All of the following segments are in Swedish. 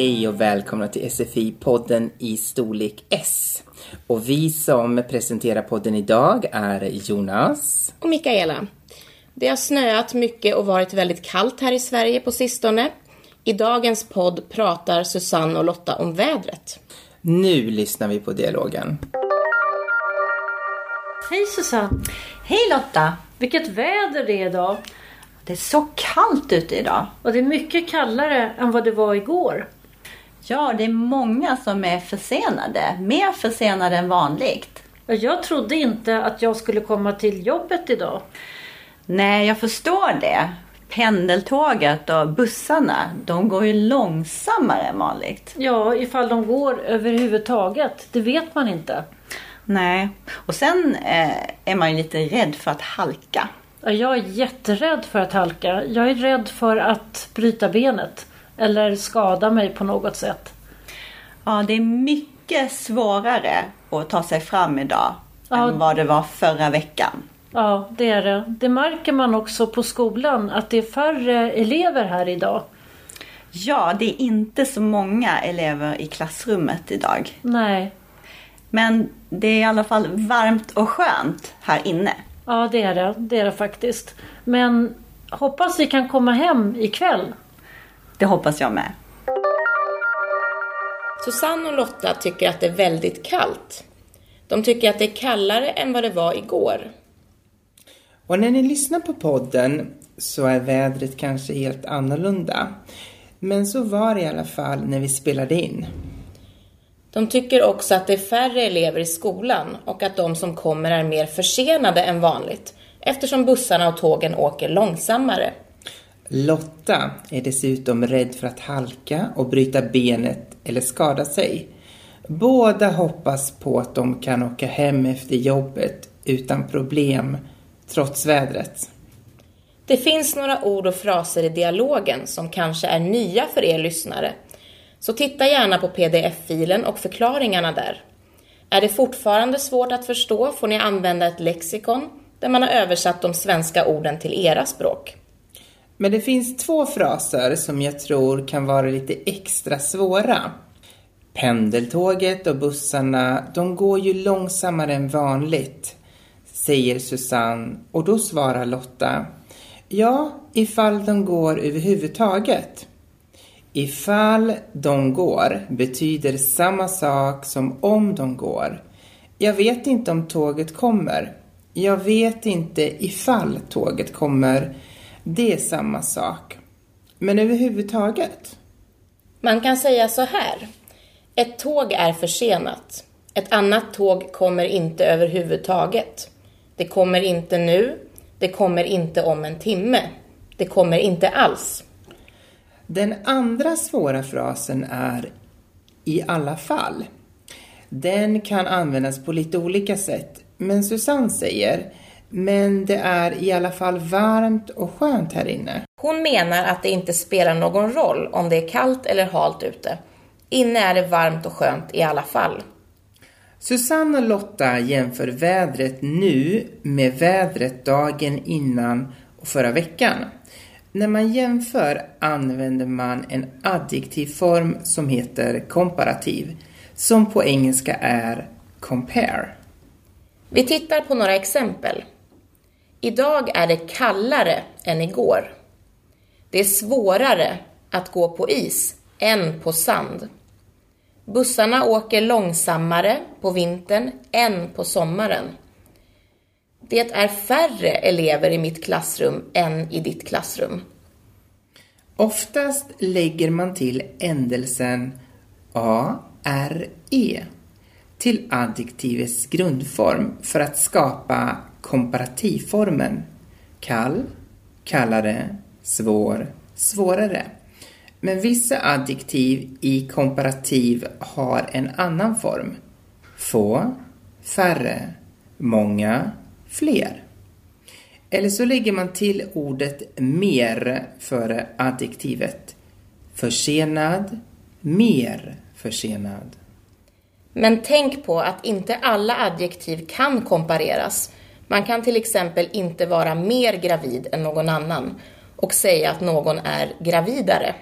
Hej och välkomna till SFI-podden i storlek S. Och vi som presenterar podden idag är Jonas. Och Mikaela. Det har snöat mycket och varit väldigt kallt här i Sverige på sistone. I dagens podd pratar Susanne och Lotta om vädret. Nu lyssnar vi på dialogen. Hej Susanne! Hej Lotta! Vilket väder det är idag! Det är så kallt ute idag. Och det är mycket kallare än vad det var igår. Ja, det är många som är försenade. Mer försenade än vanligt. Jag trodde inte att jag skulle komma till jobbet idag. Nej, jag förstår det. Pendeltåget och bussarna, de går ju långsammare än vanligt. Ja, ifall de går överhuvudtaget. Det vet man inte. Nej, och sen eh, är man ju lite rädd för att halka. Ja, Jag är jätterädd för att halka. Jag är rädd för att bryta benet. Eller skada mig på något sätt. Ja, det är mycket svårare att ta sig fram idag Ja. än vad det var förra veckan. Ja, det är det. Det märker man också på skolan att det är färre elever här idag. Ja, det är inte så många elever i klassrummet idag. Nej, Men det är i alla fall varmt och skönt här inne. ja det är det. Det är det faktiskt. Men hoppas vi kan komma hem ikväll. Det hoppas jag med. Susanne och Lotta tycker att det är väldigt kallt. De tycker att det är kallare än vad det var igår. Och när ni lyssnar på podden så är vädret kanske helt annorlunda. Men så var det i alla fall när vi spelade in. De tycker också att det är färre elever i skolan och att de som kommer är mer försenade än vanligt eftersom bussarna och tågen åker långsammare. Lotta är dessutom rädd för att halka och bryta benet eller skada sig. Båda hoppas på att de kan åka hem efter jobbet utan problem, trots vädret. Det finns några ord och fraser i dialogen som kanske är nya för er lyssnare. Så titta gärna på pdf-filen och förklaringarna där. Är det fortfarande svårt att förstå får ni använda ett lexikon där man har översatt de svenska orden till era språk. Men det finns två fraser som jag tror kan vara lite extra svåra. Pendeltåget och bussarna, de går ju långsammare än vanligt, säger Susanne och då svarar Lotta. Ja, ifall de går överhuvudtaget. Ifall de går betyder samma sak som om de går. Jag vet inte om tåget kommer. Jag vet inte ifall tåget kommer. Det är samma sak. Men överhuvudtaget. Man kan säga så här. Ett tåg är försenat. Ett annat tåg kommer inte överhuvudtaget. Det kommer inte nu. Det kommer inte om en timme. Det kommer inte alls. Den andra svåra frasen är i alla fall. Den kan användas på lite olika sätt, men Susanne säger men det är i alla fall varmt och skönt här inne. Hon menar att det inte spelar någon roll om det är kallt eller halt ute. Inne är det varmt och skönt i alla fall. Susanne och Lotta jämför vädret nu med vädret dagen innan och förra veckan. När man jämför använder man en adjektivform som heter komparativ, som på engelska är compare. Vi tittar på några exempel. Idag är det kallare än igår. Det är svårare att gå på is än på sand. Bussarna åker långsammare på vintern än på sommaren. Det är färre elever i mitt klassrum än i ditt klassrum. Oftast lägger man till ändelsen ARE till adjektivets grundform för att skapa komparativformen kall, kallare, svår, svårare. Men vissa adjektiv i komparativ har en annan form. Få, färre, många, fler. Eller så lägger man till ordet mer före adjektivet. Försenad, mer försenad. Men tänk på att inte alla adjektiv kan kompareras. Man kan till exempel inte vara mer gravid än någon annan och säga att någon är gravidare.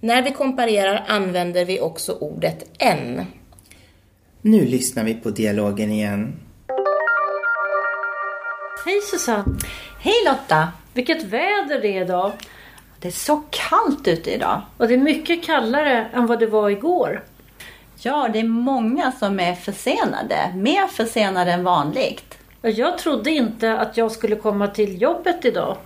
När vi komparerar använder vi också ordet en. Nu lyssnar vi på dialogen igen. Hej Susanne! Hej Lotta! Vilket väder det är idag! Det är så kallt ute idag. Och det är mycket kallare än vad det var igår. Ja, det är många som är försenade. Mer försenade än vanligt. Jag trodde inte att jag skulle komma till jobbet idag.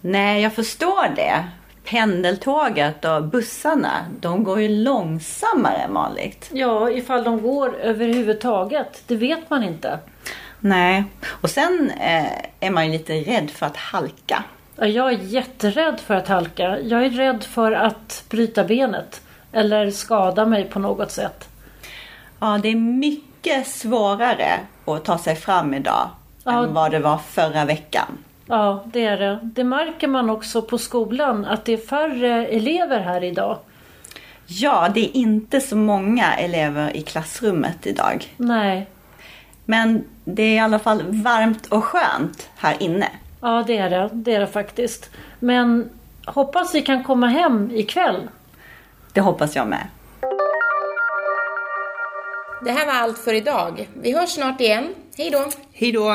Nej, jag förstår det. Pendeltåget och bussarna, de går ju långsammare än vanligt. Ja, ifall de går överhuvudtaget. Det vet man inte. Nej, och sen eh, är man ju lite rädd för att halka. Ja, Jag är jätterädd för att halka. Jag är rädd för att bryta benet. Eller skada mig på något sätt. Ja, det är mycket svårare att ta sig fram idag Ja. än vad det var förra veckan. Ja, det är det. Det märker man också på skolan att det är färre elever här idag. Ja, det är inte så många elever i klassrummet idag. Nej, Men det är i alla fall varmt och skönt här inne. ja det är det. Det är det faktiskt. Men hoppas vi kan komma hem ikväll. Det hoppas jag med. Det här var allt för idag. Vi hörs snart igen. Hej då! Hej då!